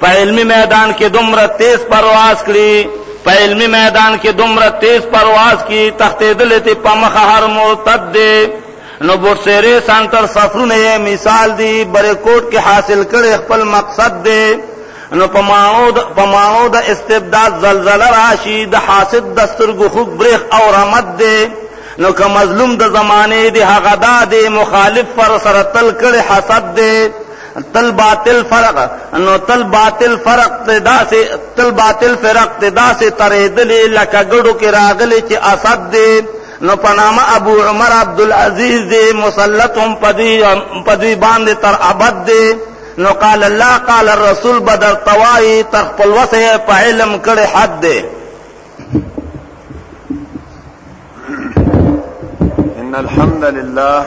په علمي میدان کې دومره تیز پرواز کړي په علمي میدان کې دومره تیز پرواز کړي تختیدلې ته په مخه هر مرتد دی نو بورسری سنټر سفرونه یې مثال دی بریکوټ کې حاصل کړي خپل مقصد دی نو په ماو د په ماو د استبداد زلزلہ راشي د حاسد دستور غخوک بریخ او رحمت دی نو که مظلوم د زمانه دی هغه دا دی مخالف پر سره تل کړي حسد دی تل باطل فرق نو تل باطل فرق ته داسې تل باطل فرق ته داسې ترېدلې لکه ګډو کې راغلي چې اسد دی نو په نامه ابو عمر عبدالعزیز دی مسلط هم په دوی باندې تر ابد دی نو قال الله قال الرسول بدر توای تر خپل وسه په علم کړي حد دی ان الحمد لله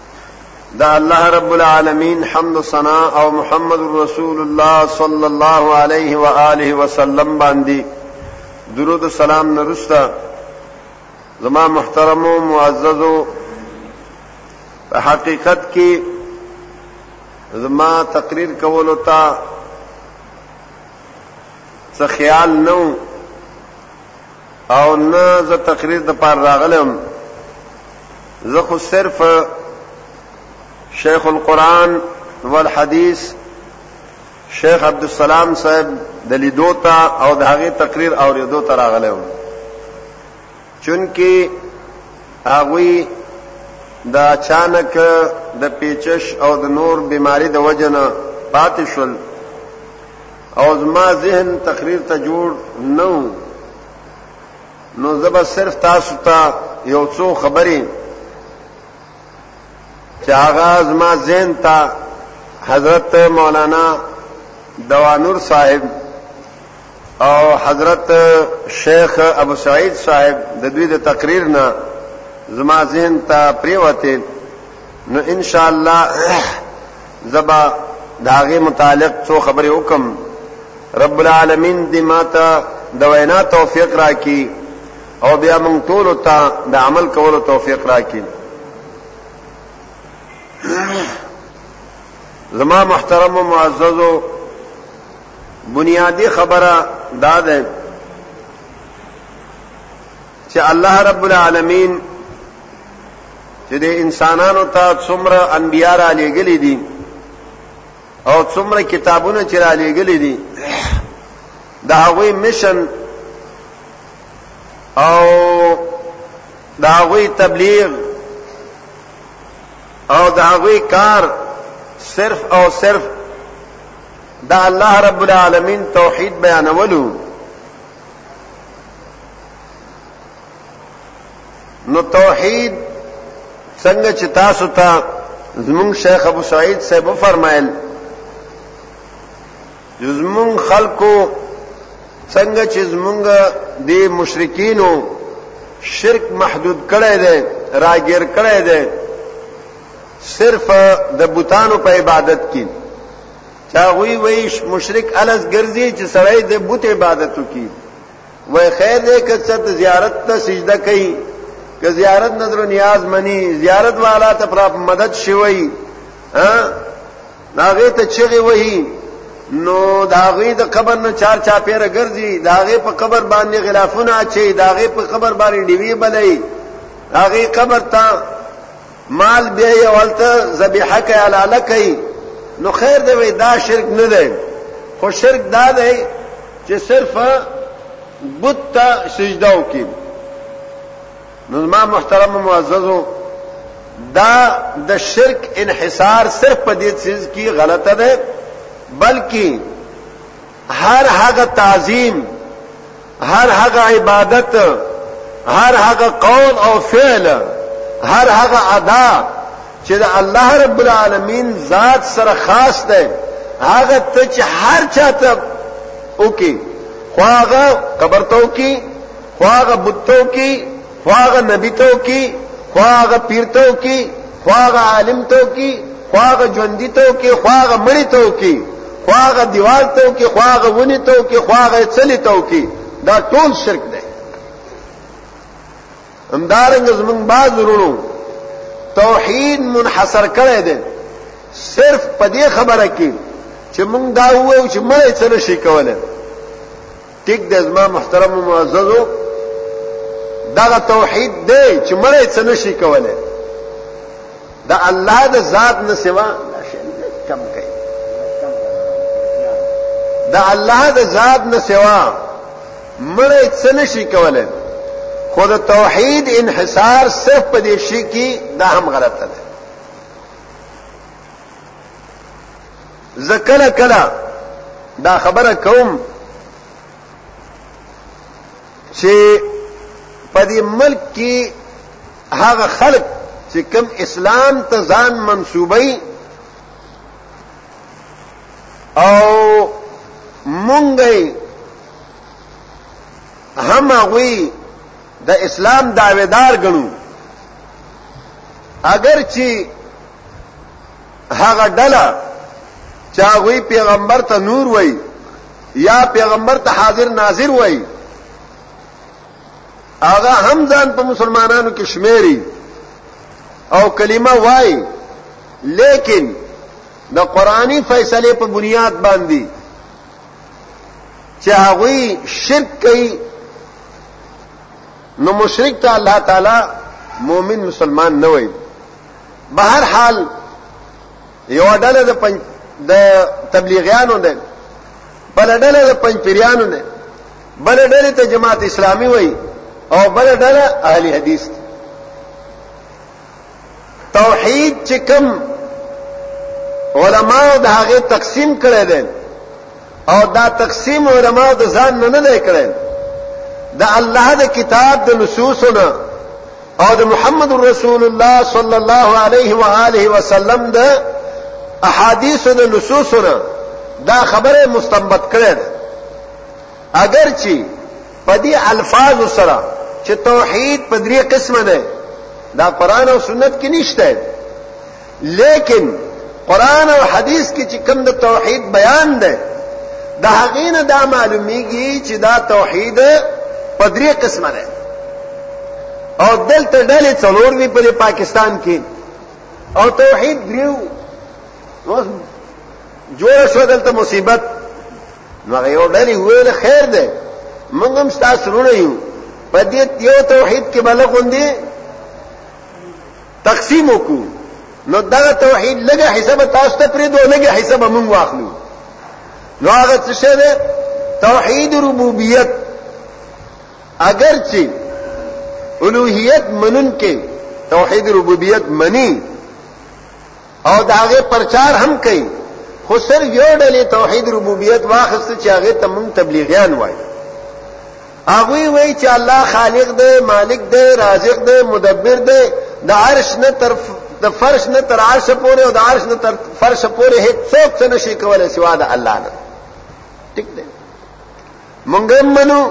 دا الله رب العالمین حمد و ثنا او محمد رسول الله صلی الله علیه و آله وسلم باندې درود سلام نرستا زما محترم او معزز او حقیقت کې زما تقریر کولو ته څه خیال نو او نه زه تقریر د پار راغلم زه خو صرف شیخ القرآن والحدیث شیخ عبد السلام صاحب د لیدو ته او د هغه تقریر اوریدو ته راغلی و چونکی هغوی د اچانک د پیچش او د نور بیماری د وجنه پاتې شول او زما ذهن تقریر ته جوړ نه و نو زبا صرف تاسو ته یو څو خبرې چې هغه زما ذهن ته حضرت مولانا دوانور صاحب او حضرت شیخ ابو سعید صاحب د دوی د تقریر نه زما ذهن ته پریوته نو ان شاء الله زبا داغه متعلق څو خبرې وکم رب العالمین دې ماته د وینا توفیق راکړي او بیا موږ ټول ته د عمل کولو توفیق راکړي زما محترم او معززو بنیادی خبره دا ده چې الله رب العالمین چې د انسانانو ته څومره انبیا را لېږلي دي او څومره کتابونه چې را لېږلي دي د هغوی مشن او د هغوی تبلیغ او د هغوی کار صرف او صرف د الله رب العالمین توحید بیانولو نو توحید څنګه چې تاسو ته زمون شیخ ابو سعید صاحب فرمایل زمون خلکو څنګه چې زمونږ د مشرکینو شرک محدود کړی دی راګیر کړی دی صرف د بوتانو په عبادت کې چا وی وی مشرک الز ګرځي چې سړی د بوت عبادت کوي وای خیر دې که څه ته زیارت ته سجده کوي که زیارت نظر نیاز منی زیارت والا ته پر مدد شوی ها ناغه ته چغي وهی نو داغه د قبر نه چار چا پیره ګرځي داغه په قبر باندې غلافونه اچي داغه په قبر باندې دیوی بلای داغه قبر ته مال بیا یې ولته ذبیحه کوي حلاله کوي نو خیر دی وای دا شرک نه دی خو شرک دا دی چې صرف بت ته سجده وکړي نو ما محترم معززو دا د شرک انحصار صرف په دې چیز کې غلطه ده بلکې هر هغه تعظیم هر هغه عبادت هر هغه قول او فعل هر هغه ادا چې د الله رب العالمین ذات سره خاص دی هغه ته چې هر چاته وکي خو هغه قبر ته وکي خو هغه بت ته وکي خو هغه نبی ته وکي خو هغه پیر ته وکي خواغه عالم تو کی خواغه ژوندی تو کی خواغه مړی تو کی خواغه دیوال تو کی خواغه ونی تو کی خواغه چلی تو کی دا ټول شرک دی همدارنګ زمونږ باز ورونو توحید منحصر کړی دی صرف په دې خبره کې چې مونږ دا وو چې مړی څه نشي کولای ټیک د زما محترم او معززو دغه توحید دی چې مړی څه نشي کولای د الله د ذات نه سوا کم کوي د الله د ذات نه سوا مړی څه نشي کولای خو د توحید انحصار صرف په دې شي کې دا هم غلطه ده زه کله کله دا خبره کوم چې په دې ملک کې هغه خلک چې کوم اسلام ته ځان منسوبي او مونږی هم هغوی د اسلام دعویدار ګڼو اگر چې هغه ډله چې هغوی پیغمبر ته نور وای یا پیغمبر ته حاضر ناظر وای هغه هم ځان په مسلمانانو کې شمیري او کلمه وای لیکن د قرآنی فیصله په بنیاد باندې چې هغه شرک کوي نو مشرک ته الله تعالی مؤمن مسلمان نه وایي بهر حال یو ډله د پنځ د تبلیغیانو ده بل ډله د پنځ پیرانو ده بل ډله ته جماعت اسلامي وای او بل ډله اهل حدیث توحید چې کوم علماء د هغه تقسیم کړی دی او دا تقسیم علما د ځان نه نه دی کړی د الله د کتاب د نصوصونه او د محمد رسول الله صلی الله علیه و آله وسلم د احادیث د نصوصونه دا خبره مستنبط کړی ده اگر چې په دې الفاظ سره چې توحید په درې قسمه ده دا قران او سنت کې نشته لیکن قران او حدیث کې چې کوم د توحید بیان ده د هغې نه دا معلومیږي چې دا توحید په درې قسمه ده او دلته ډلې څلور وی په پاکستان کې او توحید دریو جوړ شو دلته مصیبت نو هغه یو ډلې ویل خیر ده موږ هم ستاسو رونه یو په دې یو توحید کې بلغوندي تقسیم وکړو نو دا توحید لګه حساب تاسو ته پرې دوه لګه حساب مونږ واخلو نو هغه څه شه ده توحید ربوبیت اگر چې الوهیت منن کې توحید ربوبیت منی او د هغه پرچار هم کوي خو سر یو ډلې توحید ربوبیت واخست چې هغه ته مونږ تبلیغیان وای هغه وای چې الله خالق دی مالک دی رازق دی مدبر دی د عرش نه تر د فرش نه تر عرش پورې او د عرش نه تر فرش پورې هیڅ څوک څه نشي کولای سوا د الله نه ټیک دی مونږ هم منو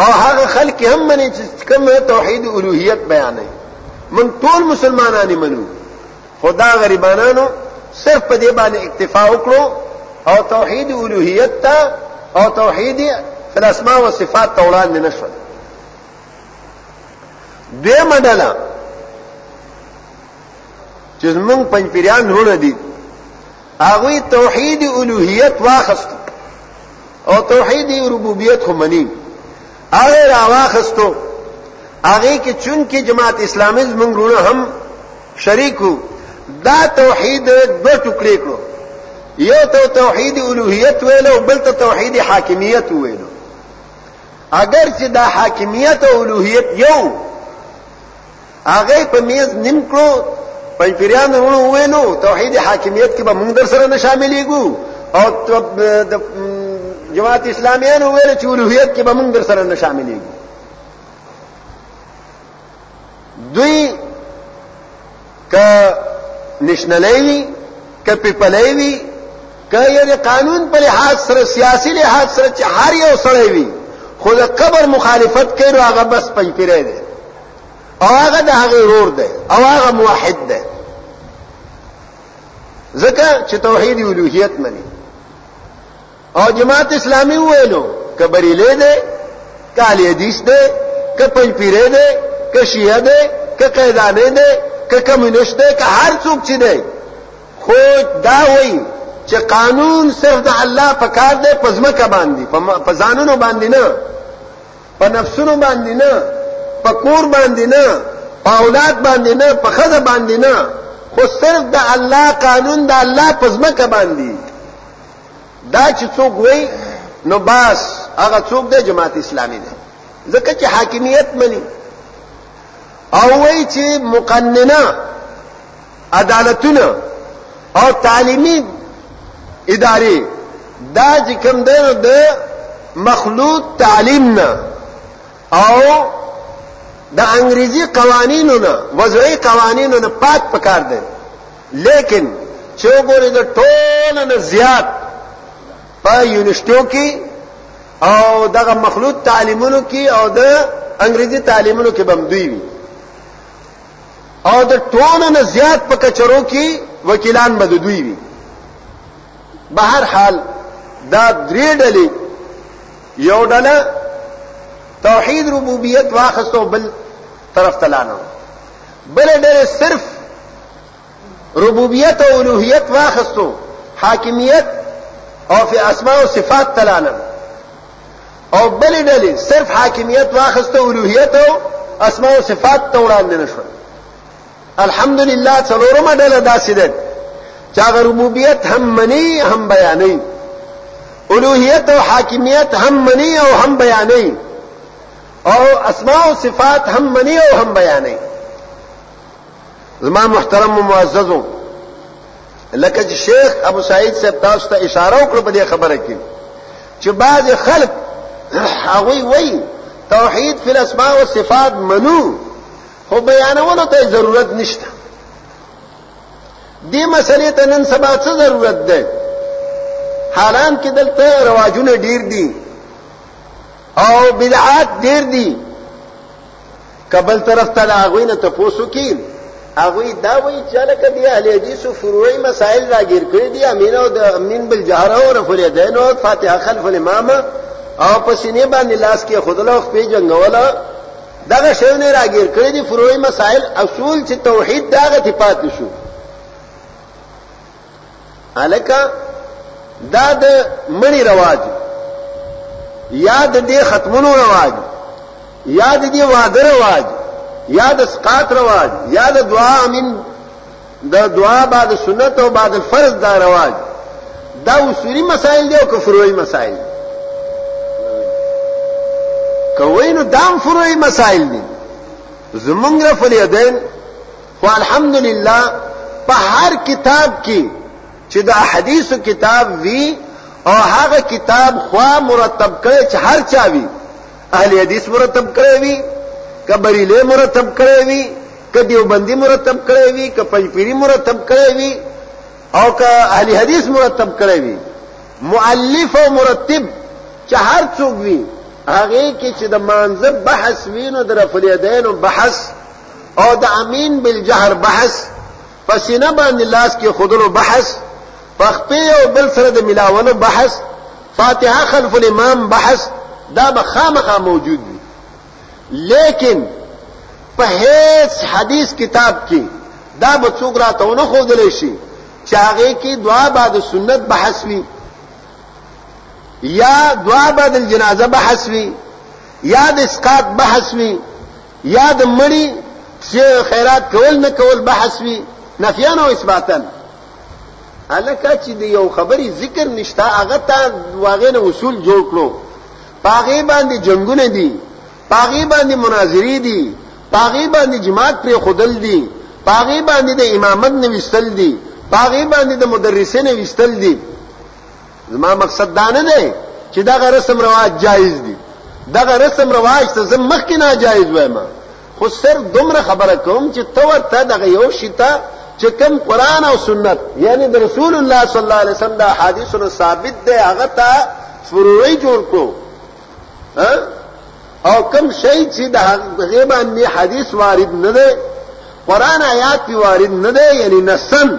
او هغه خلک هم مني چې کوم توحید الوهیت بیانوي مونږ ټول مسلمانان منو خدا غریبانانو صرف په دې باندې اکتفا وکړو او توحید الوهیت ته او توحید فلسما او صفات ته وړاندې نشو دوی مدله چې مونږ پنځپیران هونه دي هغوی توحید الوهیت واخست او توحید ربوبیت خو منی هغه را واخستو هغه کې چون کې جماعت اسلامي زمونږ ورونه هم شریکو دا توحید دو ټوکړې کړو یو ته توحید الوهیت ویلو بل ته توحید حاکمیت ویلو اگر چې دا حاکمیت او الوهیت یو هغه په میز نیم کړو پنځپیران ورونو وینو توحید حاکمیت کې به موږ در سره نه شاملېږو او د جماعت اسلامیانو ویل چې اولوهیت کې به موږ در سره نه شاملېږو دوی ک نشنلې وي ک پیپلې وي ک یې قانون په لحاظ سره سیاسي لحاظ سره چې هر یو سره وي خو د قبر مخالفت کوي هغه بس پنځپیرې دی او هغه د هغه ورور دی او هغه موحد دی ځکه چې توحید الوهیت مني او جماعت اسلامی ویلو که بریلې دی که علی حدیث دی که پنځپیرې دی که شیعه دی که قیدانې دی که کمونیست دی که هر څوک چې دی خو دا وایي چې قانون صرف د الله په کار دی په ځمکه باندې په ځانونو باندې نه په نفسونو باندې نه په کور باندې نه په اولاد باندې نه په خزه باندې نه خو صرف د الله قانون د الله په ځمکه باندې دا چې څوک وای نو باس هغه څوک د جماعت اسلامي دی ځکه چې حاکمیت مني او وای چې مقننه عدالتونه او تعلیمي ادارې دا چې کوم دی نو د مخلوط تعلیم نه او د انګریزي قوانینو نه وضعي قوانینو نه پات پکار دی لیکن چې وګورئ د ټولو نه زیات په یونیورسټو کې او دغه مخلوط تعلیمونو کې او د انګریزي تعلیمونو کې بمدوی وي او د ټولو نه زیات په کچرو کې وکیلان به د دوی وي به هر حال دا درې ډلې یو ډله توحید ربوبیت واخستو بل طرف تلانو بل ډله صرف ربوبیت او الوهیت واخستو حاکمیت او فی اسماء او صفات تلانه او بل ډلې صرف حاکمیت واخستو الوهیت او اسماء او صفات ته وړاندې نشو الحمدلله څلورمه ډله داسې ده چې هغه ربوبیت هم منی هم بیانې الوهیت او حاکمیت هم منی او هم بیانې او اسماء او صفات هم منی او هم بیانې زما محترم معززو لکه چې شیخ ابو سعید صاحب تاسو ته اشاره وکړه په دې خبره کې چې بعض خلک هغه وایي توحید فی الاسماء و صفات منو خو بیانولو ته ضرورت نشته دې مسلې ته نن سبا څه ضرورت ده حالان کې دلته رواجونه ډیر دي او بدعات ډیر دي که بل طرف ته له هغوی نه تپوس وکړي هغوی دا وایي چې هلکه دې اهل حدیثو فروعي مسایل راګیر کړي دي امین او د امین بالجهره او رفع الیدین او فاتحه خلف الامام او په سینې باندې لاس کې خودله او خپې جنګوله دغه شیونه راګیر کړي دي فروعي مسایل اصول چې توحید دغه ته پاتې شو الکه دا د مړی رواج یاد دې ختمونو رواج یاد دې واده رواج یاد اسقات رواج یاد دعا امین د دعا بعد سنت او بعد فرض دا رواج دا اصولي مسائل دي او کفروي مسائل کوي نو دام فروي مسائل دي زمونږ فریدین خو الحمدلله په هر کتاب کې چې د احادیثو کتاب وي او هغه کتاب خوا مرتب کړي چې هر چا وي اهل حدیث مرتب کړي وي کبریله مرتب کړي وي کدیوبندی مرتب کړي وي کپنځپيري مرتب کړي وي او که اهل حدیث مرتب کړي وي مؤلف او مرتب چې هر څوک وي هغه کې چې د مانزه بحث وینو در فلیدین بحث او د امین بالجهر بحث په سینه باندې لاس کې خودلو بحث په خپې او بل سره د ملاولو بحث فاتحه خلف الامام بحث دا به خامخا موجود وي لیکن په هیڅ حدیث کتاب کې دا به څوک راته ونه ښودلی شي چې هغې کې دعا به د سنت بحث وي یا دعا به د جنازه بحث وي یا د اسقاط بحث وي یا د مړی چې خیرات کول نه کول بحث وی نفیان او اثباتن الکه چې د یو خبري ذکر نشته هغه ته واغې نه اصول جوړ کړو پاغه باندې جنگونه دي پاغه باندې مناظری دي پاغه باندې جماعت پر خودل دي پاغه باندې د امامت نه وستل دي پاغه باندې د مدرسین وستل دي زما مقصد دا نه دی چې دا رسم رواج جایز دي دا رسم رواج ته زم مخ کې ناجایز وایم خو سر دومره خبره کوم چې تو ورته د یو شتا چې کوم قران او سنت یعنی د رسول الله صلی الله علیه وسلم د حدیثونو ثابت دی هغه ته فروعي جوړ کو او کوم شی چې د هغه باندې حدیث وارد نه دی قران آیات وارد نه دی یعنی نسن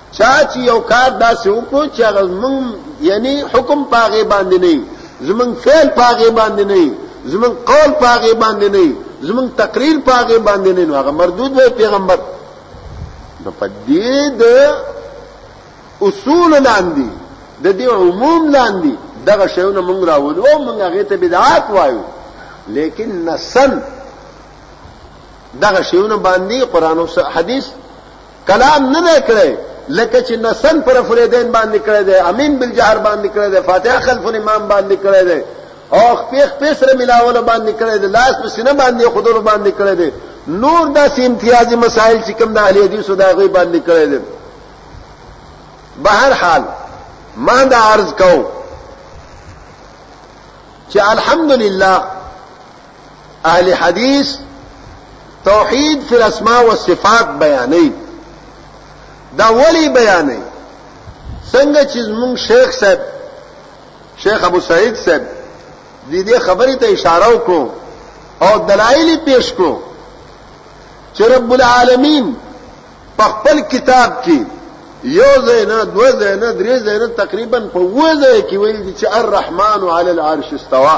چا چې یو کار داسې وکړو چې هغه زمونږ یعنی حکم په هغې باندې نه وي زمونږ فعل په هغې باندې نه وي زمونږ قول په هغې باندې نه وي زمونږ تقریر په هغې باندې نه نو هغه مردود وی پیغمبر نو په دې د اصول لاندې د دې عموم لاندې دغه شیونه مونږ راولو او مونږ هغې ته بدعات وایو لیکن نسن دغه شیونه باندې قرآن او حدیث کلام نه دی کړی لکه چې نسن پر فریدین باندې کړی دی امین بالجهر باندې کړی دی فاتحه خلف الامام باندې کړی دی او پیخ پیسره ملاول باندې کړی دی لاس په سینه باندې خودور باندې کړی دی نور داسې امتیازي مسائل چې کوم د اهل حدیثو د هغوی باندې کړی دی به هر حال ما دا عرض کوم چې الحمدلله اهل حدیث توحید فی الاسماء والصفات بیانې دا ولی بیانې څنګه چې موږ شیخ صاحب شیخ ابو سعید صاحب دې دې خبرې ته اشاره وکړو او دلایل پیش کړو چې رب العالمین په خپل کتاب کې یو زینا دو زینا درې زینا تقریبا په وځه کې ویل چې الرحمن علی العرش استوا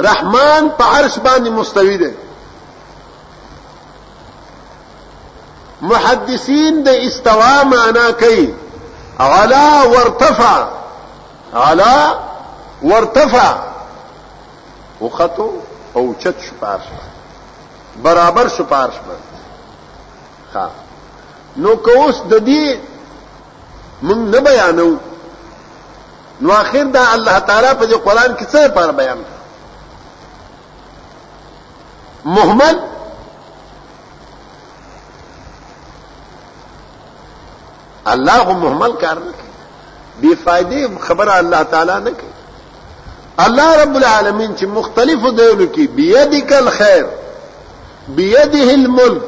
رحمان په عرش باندې مستوي دی محدثین د استوا معنا کوي علا وارتفع علا وارتفع وختو او چت شپارش برابر شپارش ها نو کوس د دې موږ نه بیانو نو اخر دا الله تعالی په قرآن کې څه پر بیان محمد الله هم محمل کار نه کوي بی فائدې خبره الله تعالی نه کوي الله رب العالمین چې مختلفو دیونو کې بيدک الخير بيده الملك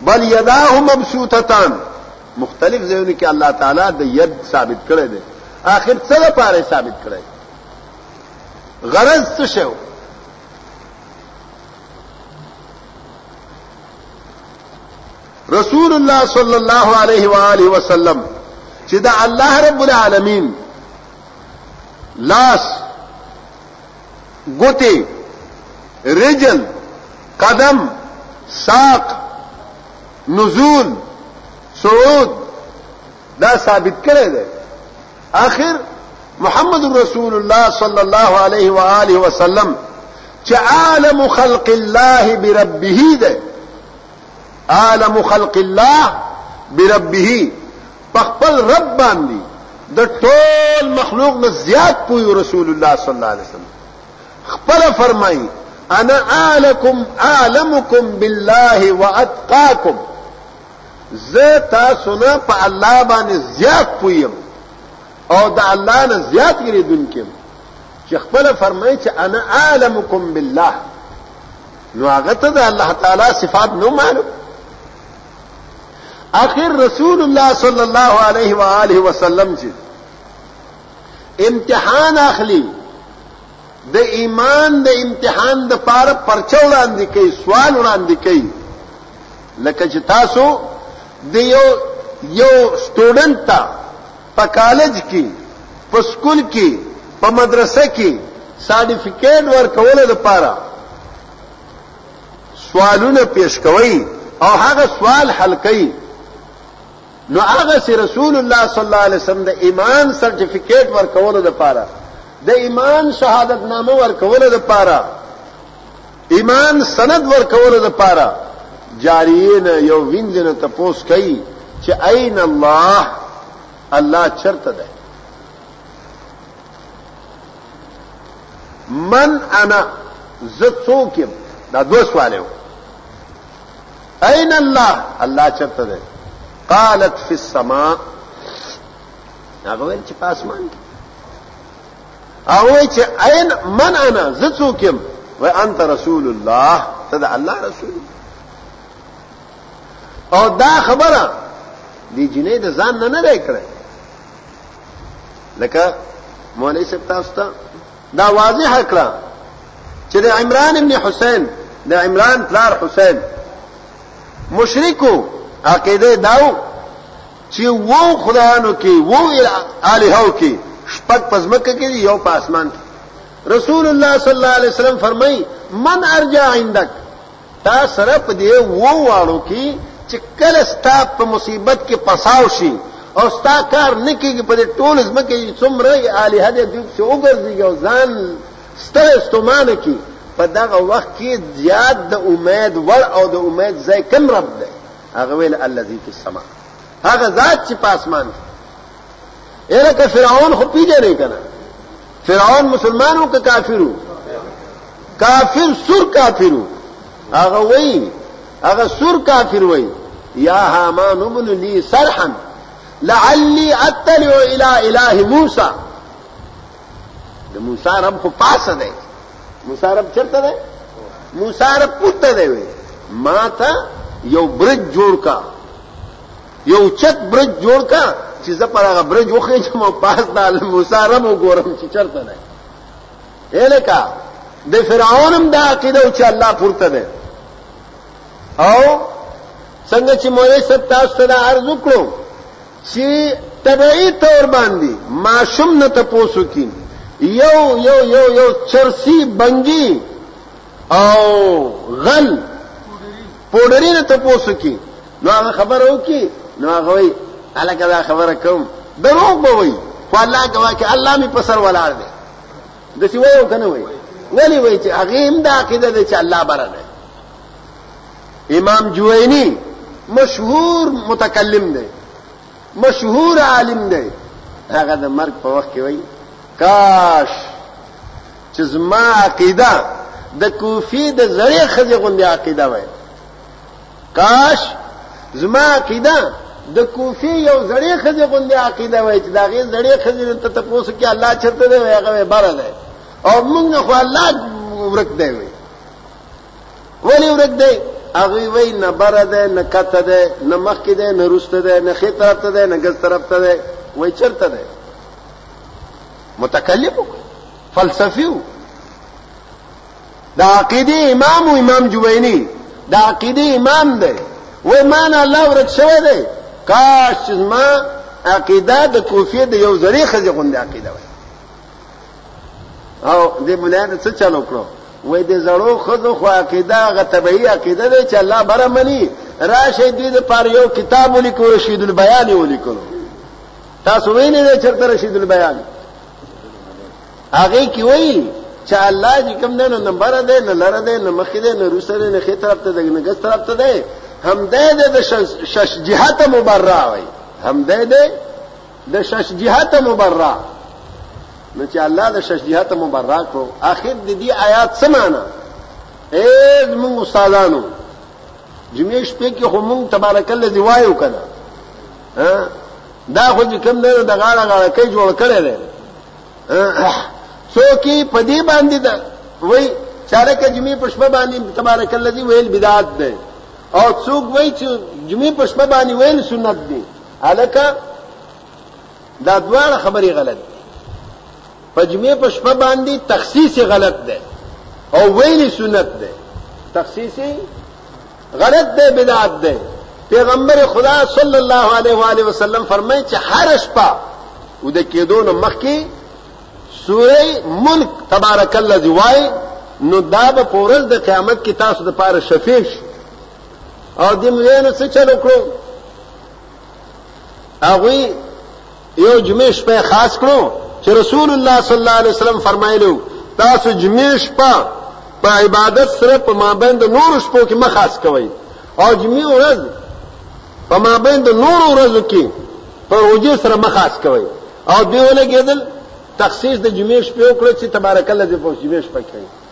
بل یداه مبسوطتان مختلف ځایونه کې الله تعالی د ید ثابت کړی دی آخر څه لپاره ثابت کړی غرض څه شو رسول الله صلی الله علیه و آله وسلم چې دا الله رب العالمین لاس ګوتې، رجل، قدم، ساق، نزول، صعود دا ثابت کړی دی آخر محمد رسول الله صلی الله علیه و آله وسلم چې عالم خلق الله بربه ده عالم خلق الله بربه په خپل رب باندې د ټول مخلوق نه زیات پوی رسول الله صلی الله علیه وسلم خپل فرمای انا اعلکم اعلمکم بالله واتقاکم زه تاسو نه په الله باندې زیات پویم او د الله نه زیات یریدونکم چې خپل فرمای چې انا اعلمکم بالله نو هغه ته د الله تعالی صفات نو معلوم اخر رسول الله صلی الله علیه و آله وسلم چې امتحان اخلي د ایمان د امتحان د پار پرچا وړاندې کوي سوال وړاندې کوي لکه چې تاسو د یو یو سټوډنټ ته په کالج کې، په سکول کې، په مدرسه کې سرټیفیکیټ ورکولو لپاره سوالونه پیش کوي او هغه سوال حل کوي نو هغه سي رسول الله صلی الله علیه وسلم د ایمان سرټیفیکیټ ورکولو لپاره د ایمان شهادت نامه ورکولو لپاره ایمان سند ورکولو لپاره جاریین یو وینځن ته پوس کوي چې عین الله الله چرته ده من انا زه څوک یم دا دوه سوال یو عین الله الله چرته ده قالت فی السماء هغه ویل چې په اسمان کې هغه چې عین من انا زه څوک يم و انت رسول الله ته د الله رسول او دا خبره دی جنې د ځان نه نه کړې لکه مولوی صاحب تاسو ته دا واضح کړه چې د عمران ابن حسین د عمران پلار حسین مشرکو عقیده داو چی وو خدایانو کی وو الہو کی شپږ پزمکه کې یو په اسمان کې رسول الله صلی الله علیه وسلم فرمای من ارجا عندك تا سره په دې وو واړو کې چې کله ستا په مصیبت کې پساو شي او ستا کار نه کېږي په دې ټول ځمکه کې څومره الہ دې دوی څو وګرځي او ځان ستر استمانه کې په دغه وخت کې زیات د امید وړ او د امید ځای کم رب دی هغه ویل الذي في السماء هغه ذات چې په اسمان کې اېره که فرعون خو پیژنې کنه فرعون مسلمانو که کافرو کافر سور کافرو هغه وای هغه سور کافر وای یا هامان ابن لی سرحا لعلی اتلع الى اله موسی د موسی رب خو پاسه دی موسی رب چرته دی موسی رب پورته دی وی ما ته یو برج جوړ کا یو چت برج جوړ کا چې زه پر هغه برج وخې چې مو پاس د موسی رب وګورم چې چرته دی الکا د فرعون هم دا عقیده چې الله پورته دی او څنګه چې مولوی صاحب تاسو ته عرض وکړو چې طبعي تور باندې ماشوم نه تپوسو کی یو یو یو یو چرسی بنګي او غل پودری نه تپوسو کی نو هغه خبر او کی نو هغه وی الکه دا خبره کوم دروغ به وی خو الله گوا کې الله می پسر ولاړ دی د سی وایو کنه وای ولی وای چې هغه هم دا عقیده ده چې الله بره ده امام جوینی مشهور متکلم دی مشهور عالم دی هغه د مرګ په وخت کې وای کاش چې زما عقیده د کوفی د زړې خځې غوندې عقیده وای کاش زما عقیده د کوفی یو زړې خځې غوندې عقیده وای چې دا غي زړې خځې ته تاسو کې الله چرته دی هغه بره دی او موږ خو الله ورک دی وای ولی ورک دی هغه وی نه بر ده نه کت ده نه مخ کې ده نه رست ده نه خې طرف ته ده نه ګز طرف ته ده وای چرته ده متکلم فلسفي دا عقیده امام او امام جوینی دا عقیده امام ده وای مان الله ورک شوی ده کاش ما عقیده د کوفیه د یو ذری خځه غونډه عقیده وای او دې مولانو څه چلو کړو وای دې زړو خزو خو عقیده غ طبيعي عقیده ده چې الله بره مني راشه دې د پاره یو کتاب ولیکو رشید البیان ولیکو تاسو وینئ چې چرته رشید البیان هغه کی وای چې الله دې کوم نه نمبر ده نه لره ده نه مخ ده نه روسره نه خې طرف ته ده نه ګس طرف ته ده هم ده د شش جهته مبرا وای هم ده ده د شش جهته مبرا نو چې الله د شش جهته مبرا کړو اخر د دې آیات سمانا ایز موږ استادانو جمعې شپې کې خو موږ تبارک الله دی وایو کنه دا خو چې کوم نه د غاړه غاړه کې جوړ کړي لري څوک په دې باندې دا وای چاره کې جمعې په شپه باندې تبارک الله دی ویل بدعت ده او څوک وای چې جمعې په شپه باندې ویل سنت دي الکه دا دواړه خبرې غلط دي پجمه په شپه باندې تخصیص غلط ده او ویل سنت ده تخصیص غلط ده بدعت ده پیغمبر خدا صلی الله علیه و آله وسلم فرمایي چې هر شپه ود کېدو نو مخکي سوره ملک تبارک الله دی وای نو دا به پورز د قیامت کې تاسو د پاره شفیع او دې مليانو څه چلو کړو هغوی یو جمعې شپه خاص کړو چې رسول الله صلی الله علیه وسلم فرمایلو تاسو جمعې شپه په عبادت سره په مابین د نور شپو کې مخ خاص کوئ او جمعې ورځ په مابین د نور ورځو کې په روزه سره مخ خاص کوئ او دیو لګیدل تخصیص د جمعې شپې وکړو چې تبارک الله دې په جمعې شپه کې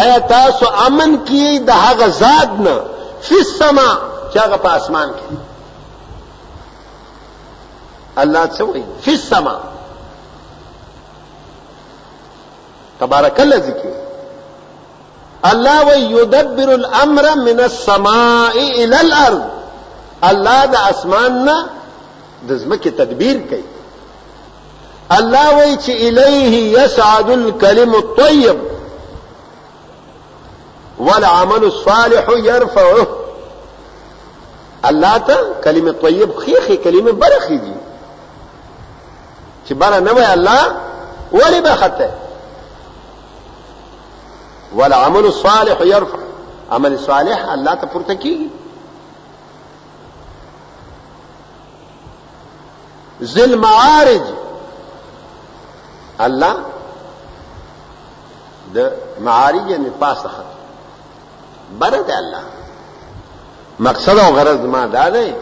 ایا تاسو امن کیئ د هغه ذات نه فی السما چې هغه په اسمان کې دی الله څه وایي فی السما تبارک الذی کې الله وی یدبر الامر من السماء الى الارض الله د اسمان نه د ځمکې تدبیر کوي الله وایي چې الیه یسعد الکلم الطیب والعمل الصالح يرفعه الله ته کلمه طیب خېخې کلمه برخې دي چې بره نه وای الله ولې به خطه والعمل الصالح يرفع عمل صالح الله ته پورته کیږي ذل معارج الله د معارج نه پاسه خط بره ده الله مقصد او غرض ما دا ده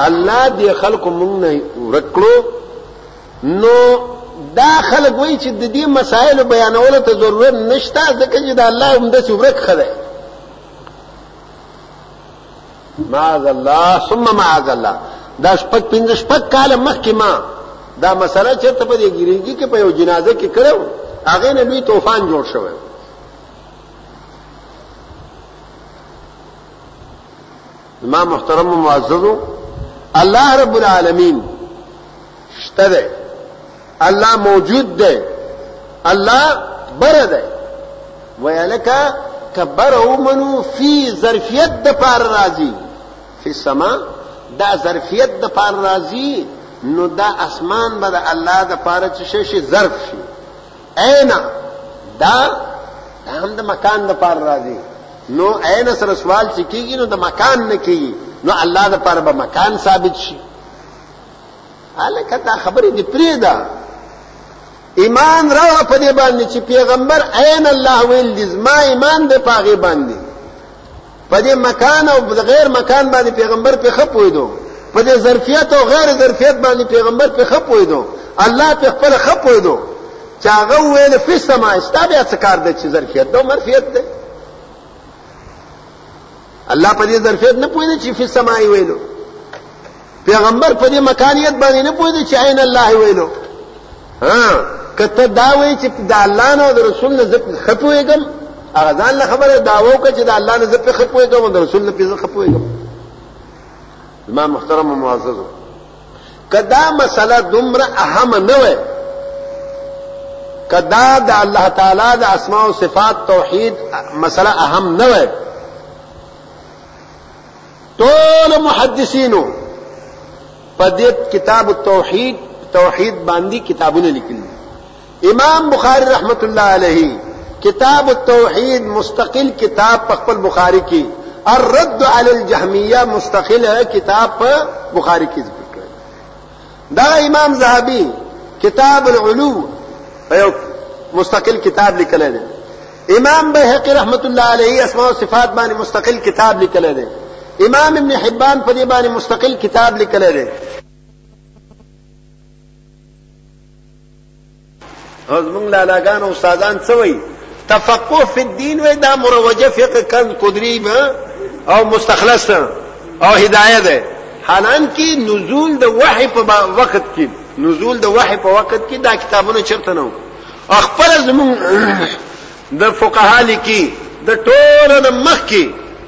الله دې خلق مونږ نه ورکړو نو دا خلق وای چې د دې مسائل بیانولو ته ضرورت نشته ځکه چې دا الله هم د څوبرک خره معاذ الله ثم معاذ الله دا شپږ پنځه شپږ کال مخکې ما دا مسله چرته په دې ګریږي کې په یو جنازه کې کړو هغه نه لوی طوفان جوړ شوی ما محترم معززو الله رب العالمین شته دی الله موجود دی الله بر دی ویلکه کبر او منو فی ظرفیت د پار راضی فی سما دا ظرفیت د پار راضی نو دا اسمان به د الله د پاره چې شي ظرف شي اینا دا هم د مکان د پاره راځي نو اینا سره سوال چې کیږي نو د مکان نه کیږي نو الله د پاره به مکان ثابت شي الکه دا خبرې دې پرېږده ایمان راوړه په دې باندې چې پیغمبر عین الله ویل دي زما ایمان دې په هغې باندې په دې مکان او غیر مکان باندې پیغمبر په ښه پوهېدو په دې ظرفیت او غیر ظرفیت باندې پیغمبر په ښه پوهېدو الله په خپله ښه پوهېدو چې هغه وویل فی سما ستا بیا څه کار دی چې ظرفیت ده او مرفیت دی الله په دې ظرفیت نه پوهېده چې فی سما یې ویلو پیغمبر په دې مکانیت باندې نه پوهېده چې عین الله ویلو ها کته دا وی چې د الله نه او د رسول نه زه خپوېږم هغه ځان له خبره داوا وکړه چې د الله نه زه خپوېږم او د رسول نه زه خپوېږم زما محترم او معزز کدا مسله دومره اهم نه وای کدا د الله تعالی د اسماء او صفات توحید مسله اهم نه وای ټول محدثینو په دې کتاب التوحید توحید باندې کتابونه لیکلي امام بخاری رحمت الله علیه کتاب التوحید مستقل کتاب په خپل بخاری کې الرد علی الجهمیه مستقل کتاب په بخاری کې دا امام ذهبي کتاب العلو په یو مستقل کتاب لیکلی دی امام بيهقي رحمت الله عليه اسماء صفات باندې مستقل کتاب لیکلی دی امام ابن حبان په دې باندې مستقل کتاب لیکلی دی او زمونږ لالاګان او استادان څه وایي تفقه فی الدین وای دا مروجه فقه کن قدری او مستخلص او هدایت ده حالانکه نزول د وحی په وخت کې نزول د وحی په وخت کې دا کتابونه چرته نه خپل زمون د فقها لیکي د ټول د مخ کې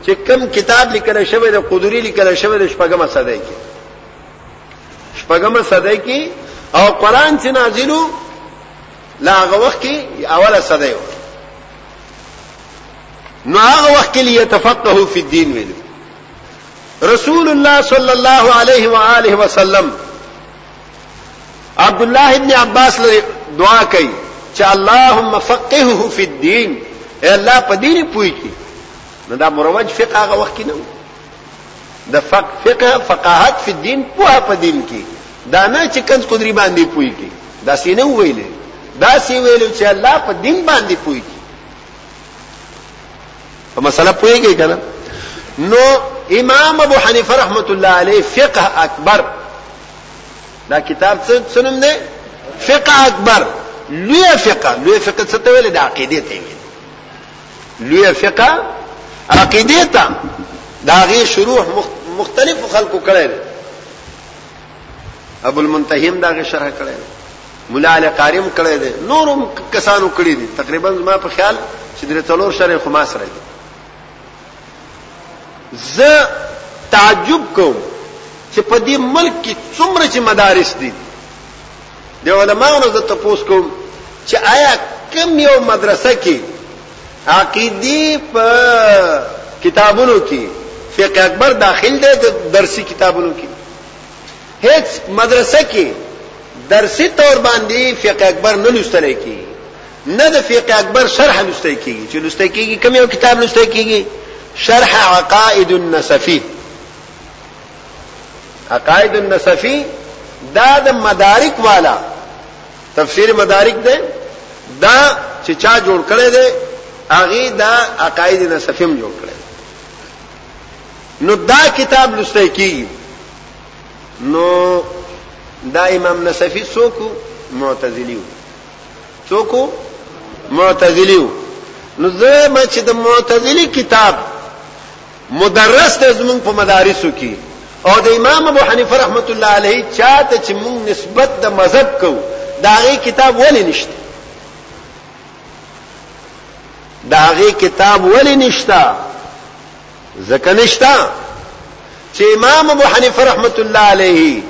چې کم کتاب لیکل شوی د قدری لیکل شوی د شپږم صدې کې شپږمه صدای کې او قران چې نازلو لا هغه وخت کې اوله صدای و نو هغه وخت کې ليتفقهوا فی الدین ویلو رسول الله صلی الله علیه و آله وسلم عبد الله ابن عباس لري دعا کوي چې اللهم فقهه فی الدین اے الله په دین پوي کې نو دا مروج فقه هغه وخت کې نه د فقه فقه فقاهت فی الدین پوهه په دین کې دا نه چې کنز قدری باندې پوي کې دا سینه ویلې دا سی ویلو چې الله په دین باندې پوي کې په مسله پوي کې کنه نو امام ابو حنیفه رحمت الله علیه فقه اکبر دا کتاب څه نوم دی فقه اکبر لوی فقه لوی فقه څه ته ویل د عقیده ته ویل لویه فقه عقیدې ته د هغې شروح مختلفو خلکو کړی دی ابوالمنتهي هم د هغې شرح کړی دی ملا علي قاري هم کړی دی نور هم کسانو کړي دي تقریبا زما په خیال چې درې څلور شرح خو ما سره دي زه تعجب کوم چې په دې ملک کې څومره چې مدارس دي د علماو نه زه تپوس کوم چې آیا کم یو مدرسه کې عقیدی په کتابونو کې فقه اکبر داخل دی د درسي کتابونو کې هیڅ مدرسه کې درسي تور باندې فقه اکبر نه لوستل کیږي نه د فقه اکبر شرح لوستل کیږي چې لوستل کیږي کوم یو کتاب لوستل کیږي شرح عقائد النسفی عقائد النصفی دا د مدارک والا تفسیر مدارک ده دا چې چا جوړ کړی دی هغه دا عقاید نصفیم جوړ کړی نو دا کتاب لسته کیږي نو دا امام نصفی څوک معتزلی څوک معتزلی نو زه ما چې د معتزلی کتاب مدرس دی زمونږ په مدارسو کې او د امام ابو حنیفه رحمت الله علیه چاته چې مونږ نسبت د مذهب کو دا غي کتاب ولې نشته دا غي کتاب ولې نشته ځکه نشته چې امام ابو حنیفه رحمت الله علیه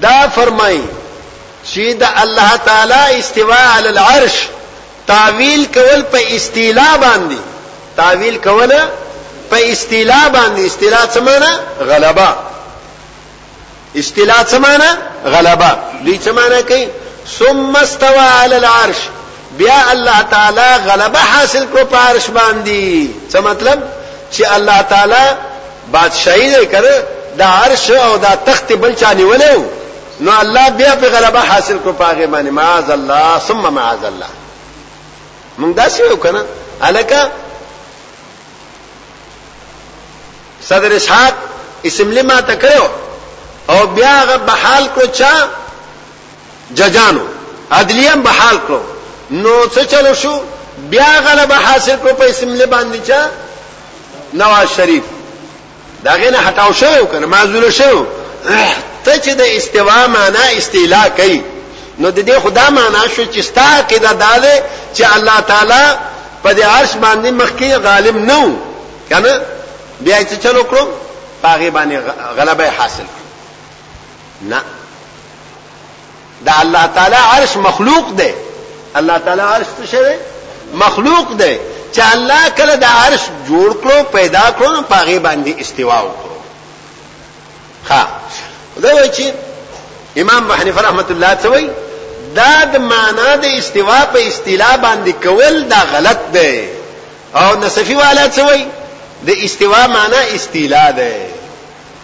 دا فرمایي چې د الله تعالی استوا علی العرش تاویل کول په استیلا باندی تاویل کول په استیلا باندی استیلا څه معنی غلبه استیلا څه معنی غلبه دوی څه معنی کوي ثم استوى على العرش بیا الله تعالی غلبه حاصل کو پارش باندې څه مطلب چې الله تعالی بادشاہي دې کړ دا عرش او دا تخت بل چا نیولیو نو الله بیا په غلبه حاصل کو پاغه باندې معاذ الله ثم معاذ الله موږ داسې یو کنه الکه صدر اسحاق اسمبلی ما ته کړو او بیا هغه بحال کړو چا ججانو عدلیه بحال کړو نو څه چلو شو بیا غلبه حاصل کړو په اسمبلی باندې چا نواز شریف دا غنه هټاو شو کنه معذور شو ته چې د استوا معنا استیلا کوي نو د دې خدا معنا شو چې ستا عقیده دا ده چې الله تعالی په دې عرش باندې مخکې غالب نه و کنه بیا چې چلو کړو پاغه باندې غلبه حاصل نه د الله تعالی عرش مخلوق دی الله تعالی عرش څه شی دی مخلوق دی چې الله کله د عرش جوړ کړو پیدا کړو نو پاغه باندې استوا وکړو ها دا وایي چې امام ابو حنیفه رحمت الله څوی دا د معنا د استوا په اصطلاح باندې کول دا غلط دی او نصفی والا څوی د استوا معنا استیلا ده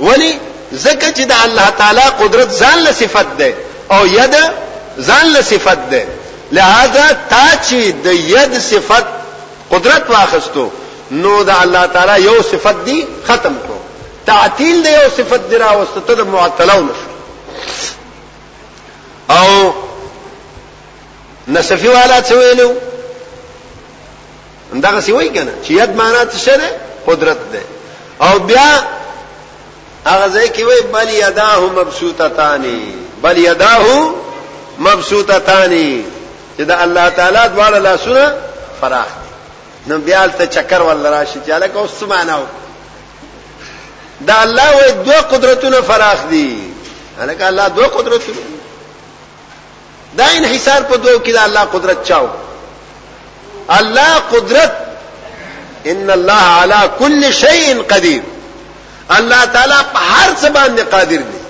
ولی زکه چې د الله تعالی قدرت ځان له صفت ده او ید ځان له صفت ده لہذا تا چې د ید صفت قدرت واخستو نو د الله تعالی یو صفت دی ختم کړو تعطیل دی یو صفت دی راوستو ته د معطلو نشو او نصفی والا څه ویلو دغه سی وای کنه چې ید معنا څه شری قدرت ده او بیا هغه ځای کې وای بل یداه مبسوطتان بل یداه مبسوطتان چې دا الله تعالی دواړه لاسونه فراخ دي نو بیا ته چکر ول راشي چې الکه اوس معنا دا الله وای دوه قدرتونه فراخ دي الکه الله دوه قدرتونه دا انحصار په دوو کې د الله قدرت چاو الله قدرت ان الله على كل شيء قدير الله تعالی په هر څه باندې قادر دی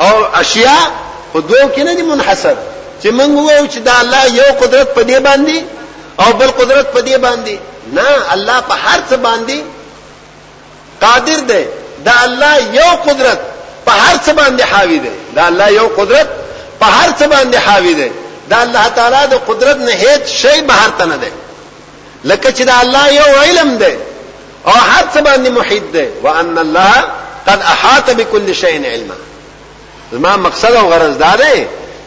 او اشیاء په دوو کې نه دي منحصر چې موږ وایو چې دا الله یو قدرت په دې باندې او بل قدرت په دې باندې نه الله په هر څه باندې قادر دی، د الله یو قدرت په هر څه باندې حاوي دی، د الله یو قدرت په هر څه باندې حاوي دی، د الله تعالی د قدرت نه هیڅ شی بهر ته نه دی، لکه چې د الله یو علم دی او هر څه باندې محیط دی، وان الله قد احاط بكل شیء علما. زما مقصد او غرض دا دی